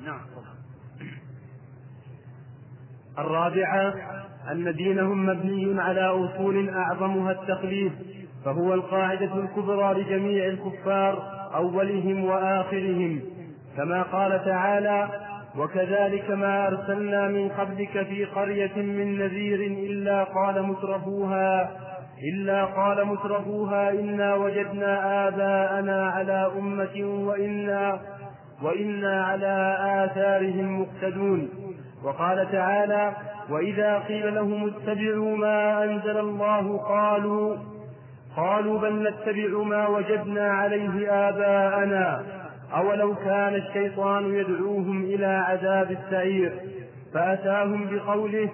نعم. الرابعة أن دينهم مبني على أصول أعظمها التقليد فهو القاعدة الكبرى لجميع الكفار أولهم وآخرهم. كما قال تعالى وكذلك ما أرسلنا من قبلك في قرية من نذير إلا قال مترفوها إلا قال مترفوها إنا وجدنا آباءنا على أمة وإنا وإنا على آثارهم مقتدون. وقال تعالى وإذا قيل لهم اتبعوا ما أنزل الله قالوا قالوا بل نتبع ما وجدنا عليه آباءنا أولو كان الشيطان يدعوهم إلى عذاب السعير فأتاهم بقوله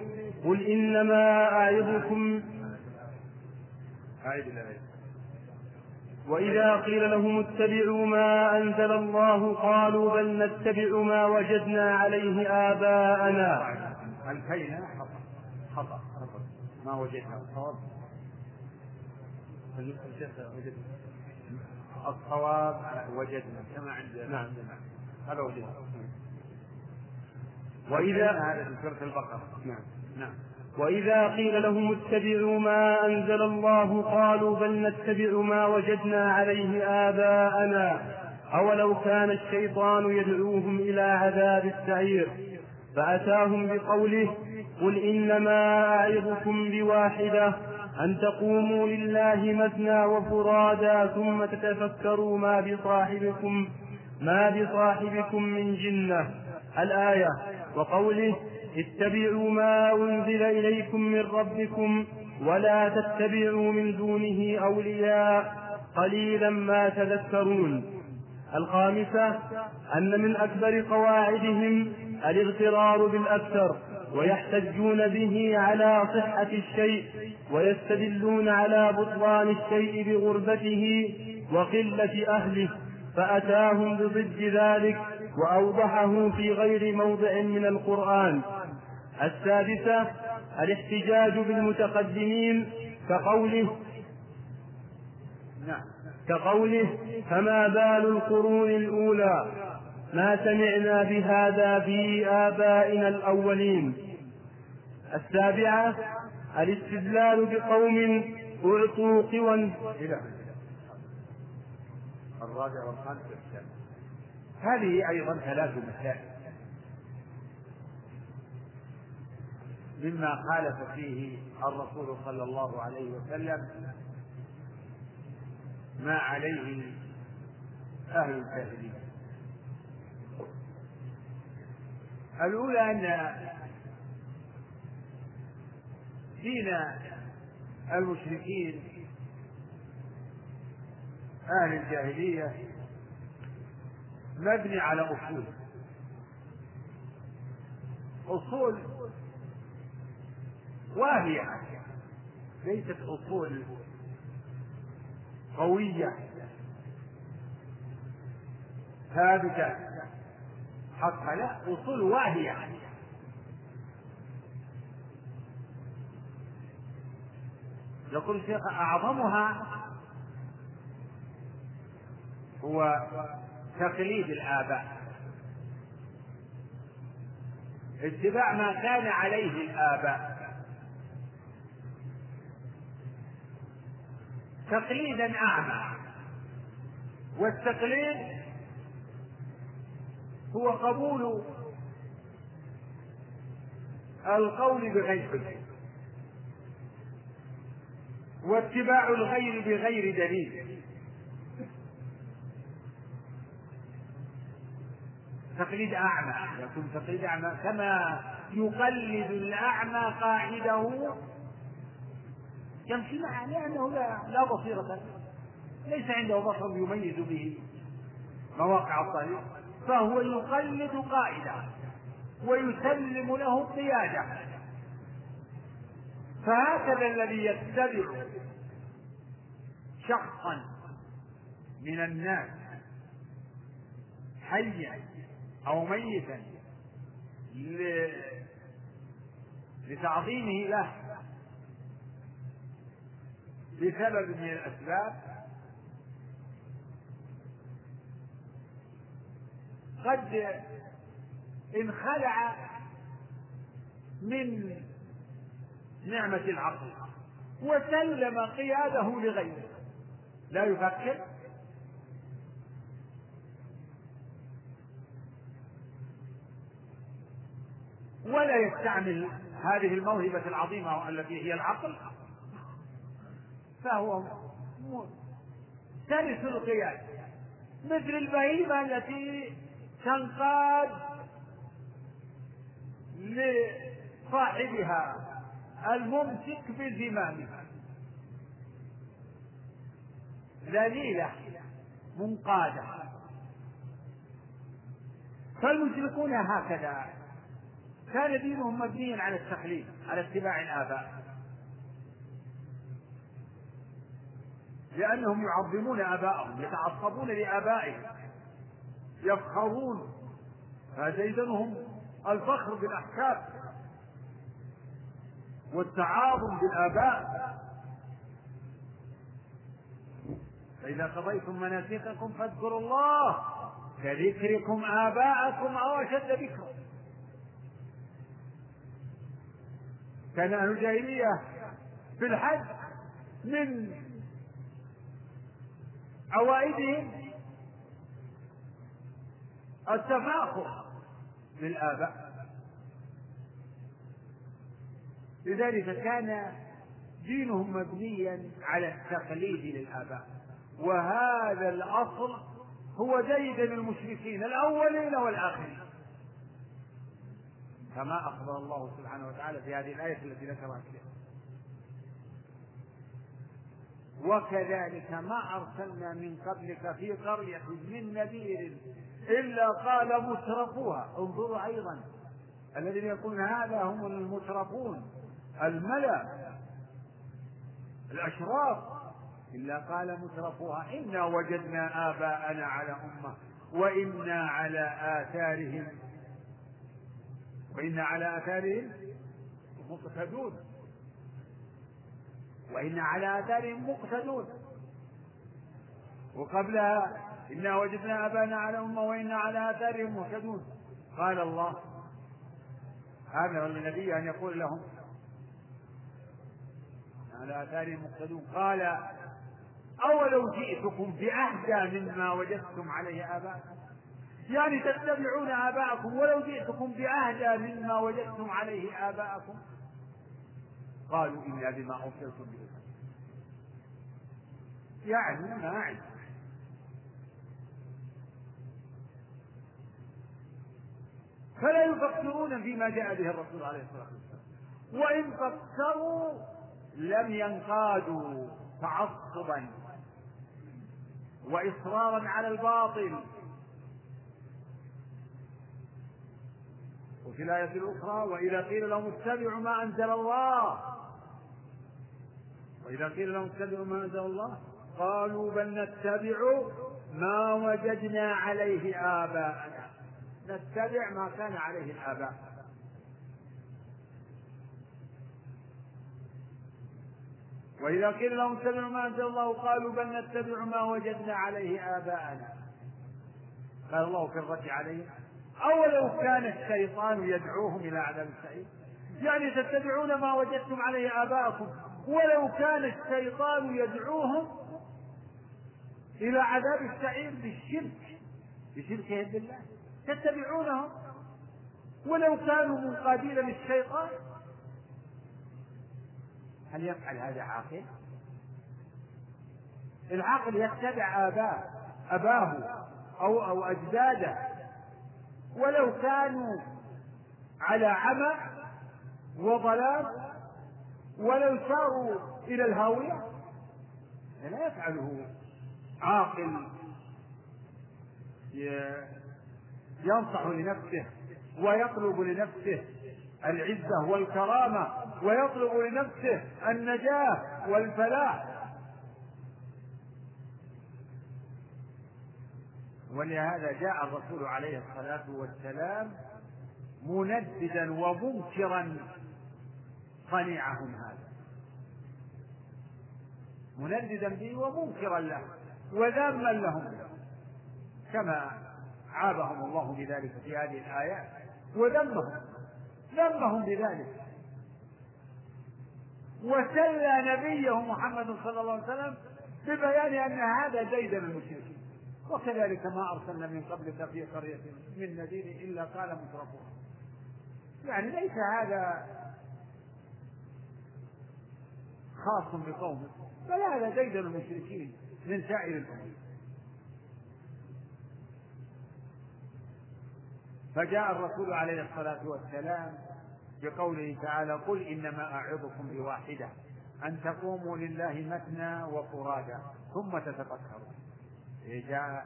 قل إنما أعظكم وإذا قيل لهم اتبعوا ما أنزل الله قالوا بل نتبع ما وجدنا عليه آباءنا. ألفينا خطأ. خطأ. ما وجدنا. الصواب. الصواب وجدنا. كما عندنا نعم. هذا وجدنا. وإذا هذا في سورة البقرة. نعم. نعم. وإذا قيل لهم اتبعوا ما أنزل الله قالوا بل نتبع ما وجدنا عليه آباءنا. أولو كان الشيطان يدعوهم إلى عذاب السعير. فأتاهم بقوله قل إنما أعظكم بواحدة أن تقوموا لله مثنى وفرادا ثم تتفكروا ما بصاحبكم ما بصاحبكم من جنة. الآية وقوله اتبعوا ما أنزل إليكم من ربكم ولا تتبعوا من دونه أولياء قليلا ما تذكرون. الخامسة أن من أكبر قواعدهم الاغترار بالأكثر ويحتجون به على صحة الشيء ويستدلون على بطلان الشيء بغربته وقلة أهله فأتاهم بضد ذلك وأوضحه في غير موضع من القرآن. السادسة الاحتجاج بالمتقدمين كقوله نعم. كقوله فما بال القرون الأولى ما سمعنا بهذا في آبائنا الأولين. السابعة الاستدلال بقوم أعطوا قوى الرابع والخامس هذه أيضا ثلاث مسائل. مما خالف فيه الرسول صلى الله عليه وسلم ما عليه أهل الجاهلية. الأولى أن دين المشركين أهل الجاهلية مبني على أصول. أصول واهية. ليست أصول قوية. ثابتة. حقها لا أصول واهية. يقول الشيخ أعظمها هو تقليد الآباء. اتباع ما كان عليه الآباء. تقليدا أعمى. والتقليد هو قبول القول بغير واتباع الغير بغير دليل. تقليد أعمى يكون تقليد أعمى كما يقلد الأعمى قاعدة يمشي معه لأنه لا, لا بصيرة. ليس عنده بصر يميز به مواقع الطريق فهو يقلد قائدا ويسلم له القيادة. فهكذا الذي يتبع شخصا من الناس حيا أو ميتا لتعظيمه له بسبب من الأسباب قد انخلع من نعمة العقل وسلم قياده لغيره. لا يفكر. ولا يستعمل هذه الموهبة العظيمة التي هي العقل فهو سلس القياد مثل البهيمة التي تنقاد لصاحبها الممسك بزمامها. ذليلة منقادة. فالمشركون هكذا. كان دينهم مبنيا على التقليد على اتباع الآباء. لأنهم يعظمون آباءهم يتعصبون لآبائهم يفخرون. هذا الفخر بالأحكام والتعاظم بالآباء. فإذا قضيتم مناسككم فاذكروا الله كذكركم آباءكم أو أشد ذكرا. كان أهل الجاهلية في الحج من عوائدهم التفاخر بالآباء. لذلك كان دينهم مبنيا على التقليد للآباء. وهذا الأصل هو جيد للمشركين الأولين والآخرين. كما أخبر الله سبحانه وتعالى في هذه الآية التي ذكرها الشيخ. وكذلك ما أرسلنا من قبلك في قرية من نذير إلا قال مترفوها. انظروا أيضا الذين يقولون هذا هم المترفون. الملأ الأشراف إلا قال مترفوها. إنا وجدنا آباءنا على أمة وإنا على آثارهم. وإنا على آثارهم مقتدون. وإنا على آثارهم مقتدون. وقبلها إنا وجدنا آباءنا على أمة وإنا على آثارهم مهتدون قال الله. آمرا للنبي أن يقول لهم. على آثارهم مقتدون. قال أولو جئتكم بأهدى مما وجدتم عليه آباءكم. يعني تتبعون آباءكم. ولو جئتكم بأهدى مما وجدتم عليه آباءكم. قالوا إنا بما أرسلتم به. يعني ما أعلم فلا يفكرون فيما جاء به الرسول عليه الصلاة والسلام. وإن فكروا لم ينقادوا تعصبا وإصرارا على الباطل. وفي الآية الأخرى وإذا قيل لهم اتبعوا ما أنزل الله وإذا قيل لهم اتبعوا ما أنزل الله قالوا بل نتبع ما وجدنا عليه آباءنا. نتبع ما كان عليه الآباء وإذا قيل لهم اتبعوا ما أنزل الله قالوا بل نتبع ما وجدنا عليه آباءنا. قال الله في الرد عليه أولو كان الشيطان يدعوهم إلى عذاب السعير؟ يعني تتبعون ما وجدتم عليه آباءكم. ولو كان الشيطان يدعوهم إلى عذاب السعير بالشرك بشركهم بالله تتبعونهم؟ ولو كانوا منقادين للشيطان؟ هل يفعل هذا عاقل؟ العاقل يتبع آباء أباه أو أو أجداده. ولو كانوا على عمى وضلال ولو ساروا إلى الهاوية لا يفعله عاقل ينصح لنفسه ويطلب لنفسه العزة والكرامة ويطلب لنفسه النجاة والفلاح. ولهذا جاء الرسول عليه الصلاة والسلام منددا ومنكرا صنيعهم هذا. منددا به ومنكرا له وذاما لهم. كما عابهم الله بذلك في هذه الآيات وذمهم. ذمهم بذلك. وسلى نبيه محمد صلى الله عليه وسلم ببيان أن هذا ديدن المشركين. وكذلك ما أرسلنا من قبلك في قرية من نذير إلا قال مترفوها يعني ليس هذا خاص بقومه. بل هذا ديدن المشركين من سائر الأمم فجاء الرسول عليه الصلاة والسلام بقوله تعالى قل إنما أعظكم بواحدة أن تقوموا لله مثنى وفرادا ثم تتفكروا جاء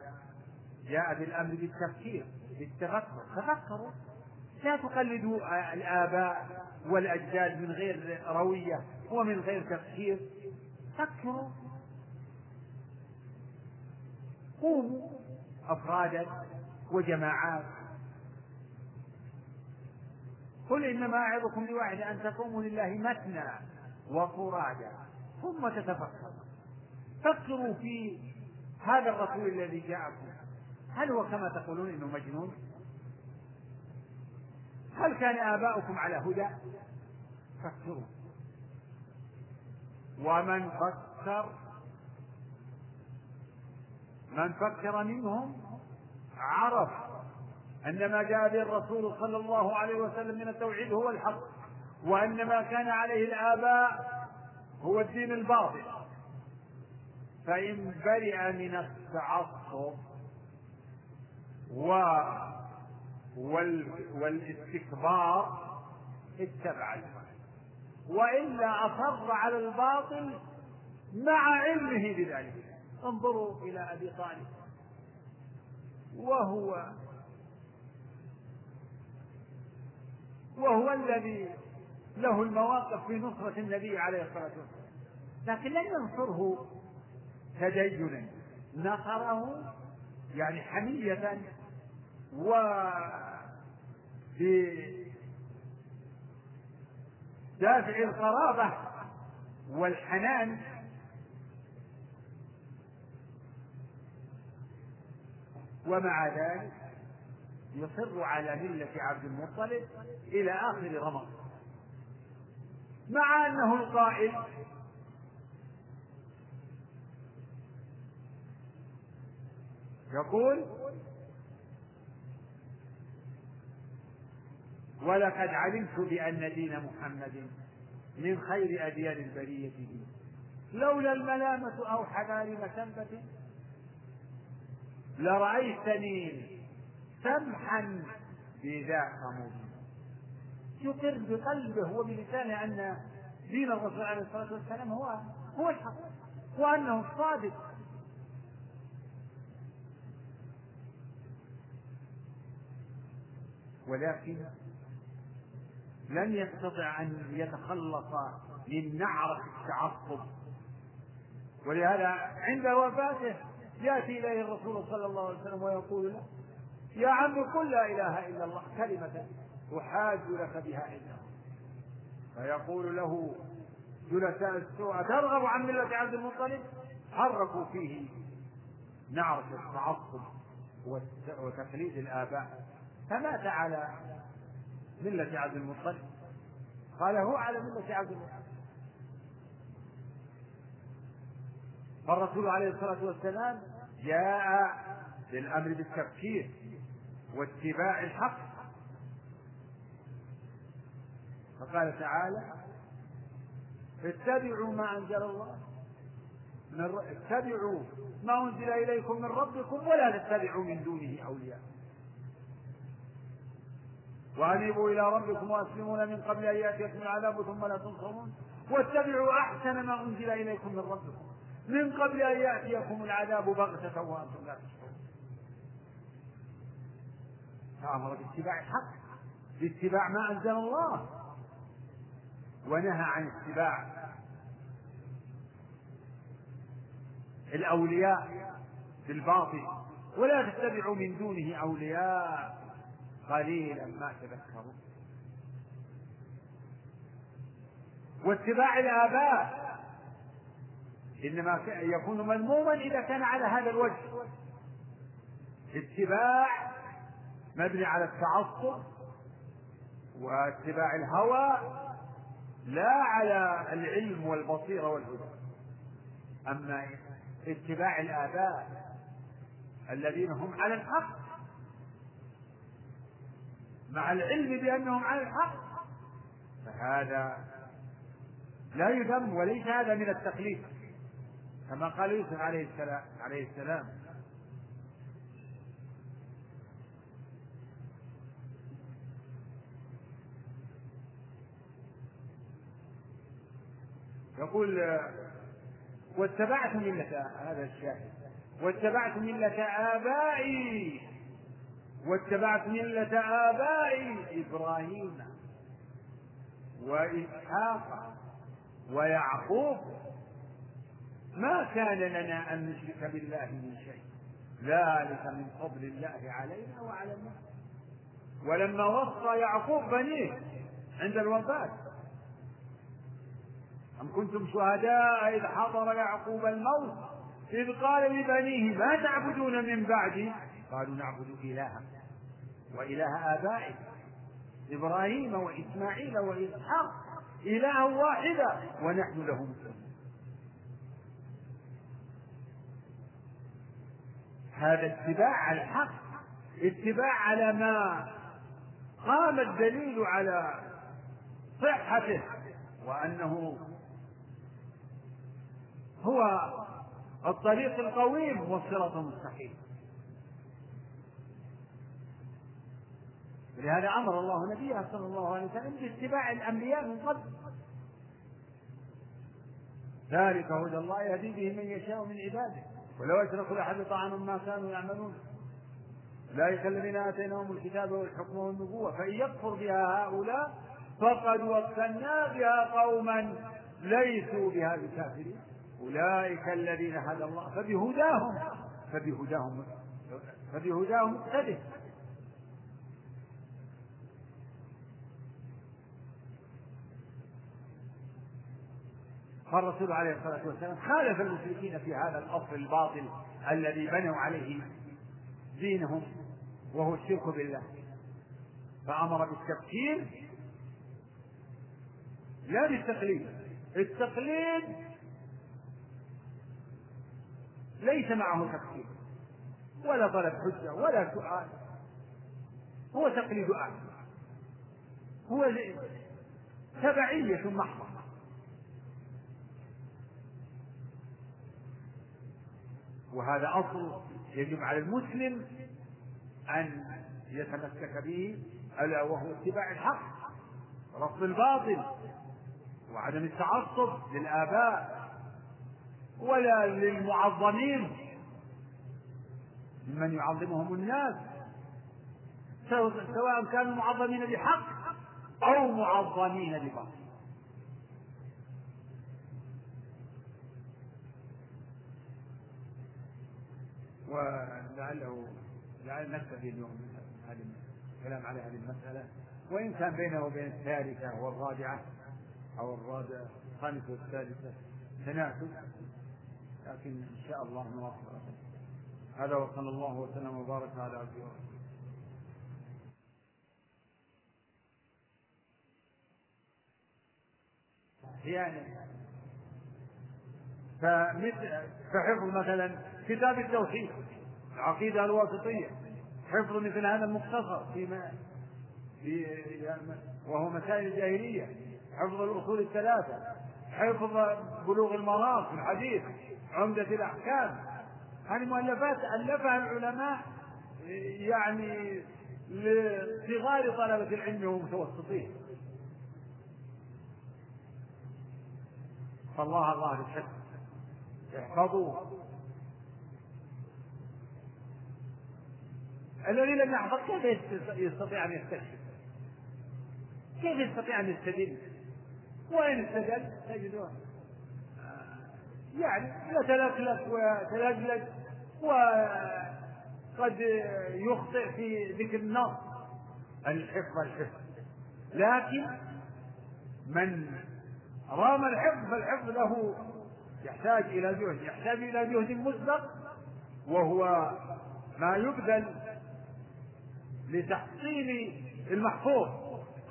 جاء بالأمر بالتفكير بالتفكر تفكروا لا تقلدوا الآباء والأجداد من غير روية. ومن غير تفكير فكروا. قوموا أفرادا وجماعات. قل إنما أعظكم بواحد أن تقوموا لله مثنى وفرادا ثم تتفكروا. فكروا في هذا الرسول الذي جاءكم. هل هو كما تقولون إنه مجنون؟ هل كان آباؤكم على هدى؟ فكروا. ومن فكر من فكر منهم عرف أن ما جاء به الرسول صلى الله عليه وسلم من التوحيد هو الحق وأن ما كان عليه الآباء هو الدين الباطل. فإن برئ من التعصب و وال... والاستكبار اتبع الباطل. وإلا أصر على الباطل مع علمه بذلك. انظروا إلى أبي طالب. وهو وهو الذي له المواقف في نصرة النبي عليه الصلاة والسلام. لكن لم ينصره تدينا. نصره يعني حمية و بدافع القرابة والحنان. ومع ذلك يصر على ملة عبد المطلب إلى آخر رمضان. مع أنه القائل يقول ولقد علمت بأن دين محمد من خير أديان البرية دين لولا الملامة أو حبال مسبة لرأيتني سمحا بذاك مبين يقر بقلبه وبلسانه أن دين الرسول عليه الصلاة والسلام هو هو الحق وأنه الصادق. ولكن لم يستطع أن يتخلص من نعرة التعصب. ولهذا عند وفاته يأتي إليه الرسول صلى الله عليه وسلم ويقول له يا عم قل لا إله إلا الله كلمة أحاج لك بها عند فيقول له جلساء السوء ترغب عن ملة عبد المطلب؟ حركوا فيه نعرة التعصب وتقليد الآباء. فمات على ملة عبد المطلب. قال هو على ملة عبد المطلب. فالرسول عليه الصلاة والسلام جاء للأمر بالتفكير واتباع الحق. فقال تعالى اتبعوا ما أنزل الله من اتبعوا ما أنزل إليكم من ربكم ولا تتبعوا من دونه أولياء. وأنيبوا إلى ربكم وأسلمون من قبل أن يأتيكم العذاب ثم لا تنصرون. واتبعوا أحسن ما أنزل إليكم من ربكم. من قبل أن يأتيكم العذاب بغتة وأنتم لا تشعرون. فأمر باتباع الحق. باتباع ما أنزل الله. ونهى عن اتباع الأولياء بالباطل. ولا تتبعوا من دونه أولياء. قليلا ما تذكرون واتباع الآباء. إنما يكون مذموما إذا كان على هذا الوجه. اتباع مبني على التعصب واتباع الهوى لا على العلم والبصيرة والهدى. أما اتباع الآباء الذين هم على الحق مع العلم بأنهم على الحق فهذا لا يذم وليس هذا من التقليد كما قال يوسف عليه السلام عليه السلام. يقول واتبعت ملة هذا الشاهد واتبعت ملة آبائي واتبعت ملة آبائي إبراهيم وإسحاق ويعقوب. ما كان لنا أن نشرك بالله من شيء. ذلك من فضل الله علينا وعلى الناس. ولما وصى يعقوب بنيه عند الوفاة. أم كنتم شهداء إذ حضر يعقوب الموت؟ إذ قال لبنيه ما تعبدون من بعدي؟ قالوا نعبد إلهك وإله آبائك إبراهيم وإسماعيل وإسحاق إله واحدا ونحن له مسلمون. هذا اتباع على الحق اتباع على ما قام الدليل على صحته وأنه هو الطريق القويم والصراط المستقيم. ولهذا أمر الله نبيه صلى الله عليه وسلم باتباع الأنبياء من قبل. ذلك هدى الله يهدي به من يشاء من عباده. ولو أشركوا لحبط عنهم ما كانوا يعملون. أولئك الذين آتيناهم الكتاب والحكم والنبوة فإن يكفر بها هؤلاء فقد وكلنا بها قوما ليسوا بها بكافرين. أولئك الذين هدى الله فبهداهم فبهداهم فبهداهم اقتده فالرسول عليه الصلاة والسلام خالف المشركين في هذا الأصل الباطل الذي بنوا عليه دينهم وهو الشرك بالله. فأمر بالتفكير لا بالتقليد. التقليد ليس معه تفكير ولا طلب حجة ولا سؤال. هو تقليد أعلى هو تبعية محضة. وهذا أصل يجب على المسلم أن يتمسك به ألا وهو اتباع الحق رفض الباطل وعدم التعصب للآباء ولا للمعظمين. ممن يعظمهم الناس سواء كانوا معظمين بحق أو معظمين بباطل. ولعله لعل نكتفي اليوم هذه الكلام على هذه المسألة. وإن كان بينه وبين الثالثة والرابعة أو الرابعة الخامسة والثالثة تناسب لكن إن شاء الله نواصل. هذا وصلى الله وسلم وبارك على عبده ورسوله. يعني فمثل فحفظ مثلا كتاب التوحيد العقيدة الواسطية حفظ مثل هذا المختصر فيما في وهو مسائل الجاهلية حفظ الأصول الثلاثة حفظ بلوغ المرام في الحديث عمدة الأحكام. هذه مؤلفات ألفها العلماء يعني لصغار طلبة العلم ومتوسطين فالله الله بالحفظ احفظوا الذي لم يحفظ كيف يستطيع أن يستشهد؟ كيف يستطيع أن يستدل؟ وين استدل؟ تجده يعني يتلكلك ويتلجلج وقد يخطئ في ذكر النص الحفظ الحفظ لكن من رام الحفظ فالحفظ له يحتاج إلى جهد يحتاج إلى جهد مسبق وهو ما يبذل لتحصيل المحفوظ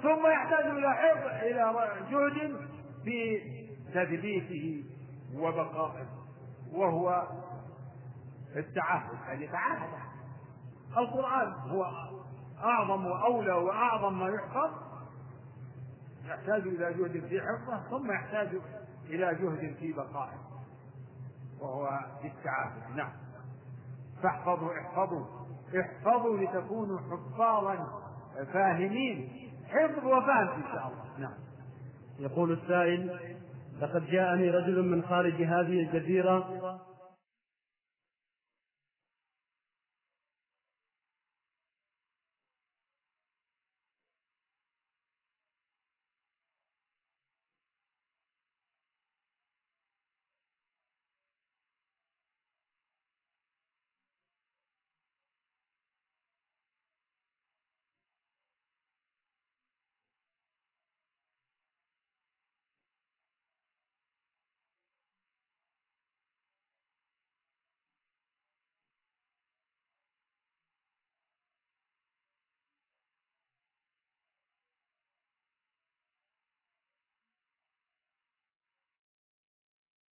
ثم يحتاج إلى حفظ إلى جهد في تثبيته وبقائه وهو التعهد أن يتعهد القرآن هو أعظم وأولى وأعظم ما يحفظ. يحتاج إلى جهد في حفظه ثم يحتاج إلى جهد في بقائه وهو التعافي نعم. فاحفظوا احفظوا. احفظوا لتكونوا حفاظا فاهمين. حفظ وفهم إن شاء الله. نعم. يقول السائل لقد جاءني رجل من خارج هذه الجزيرة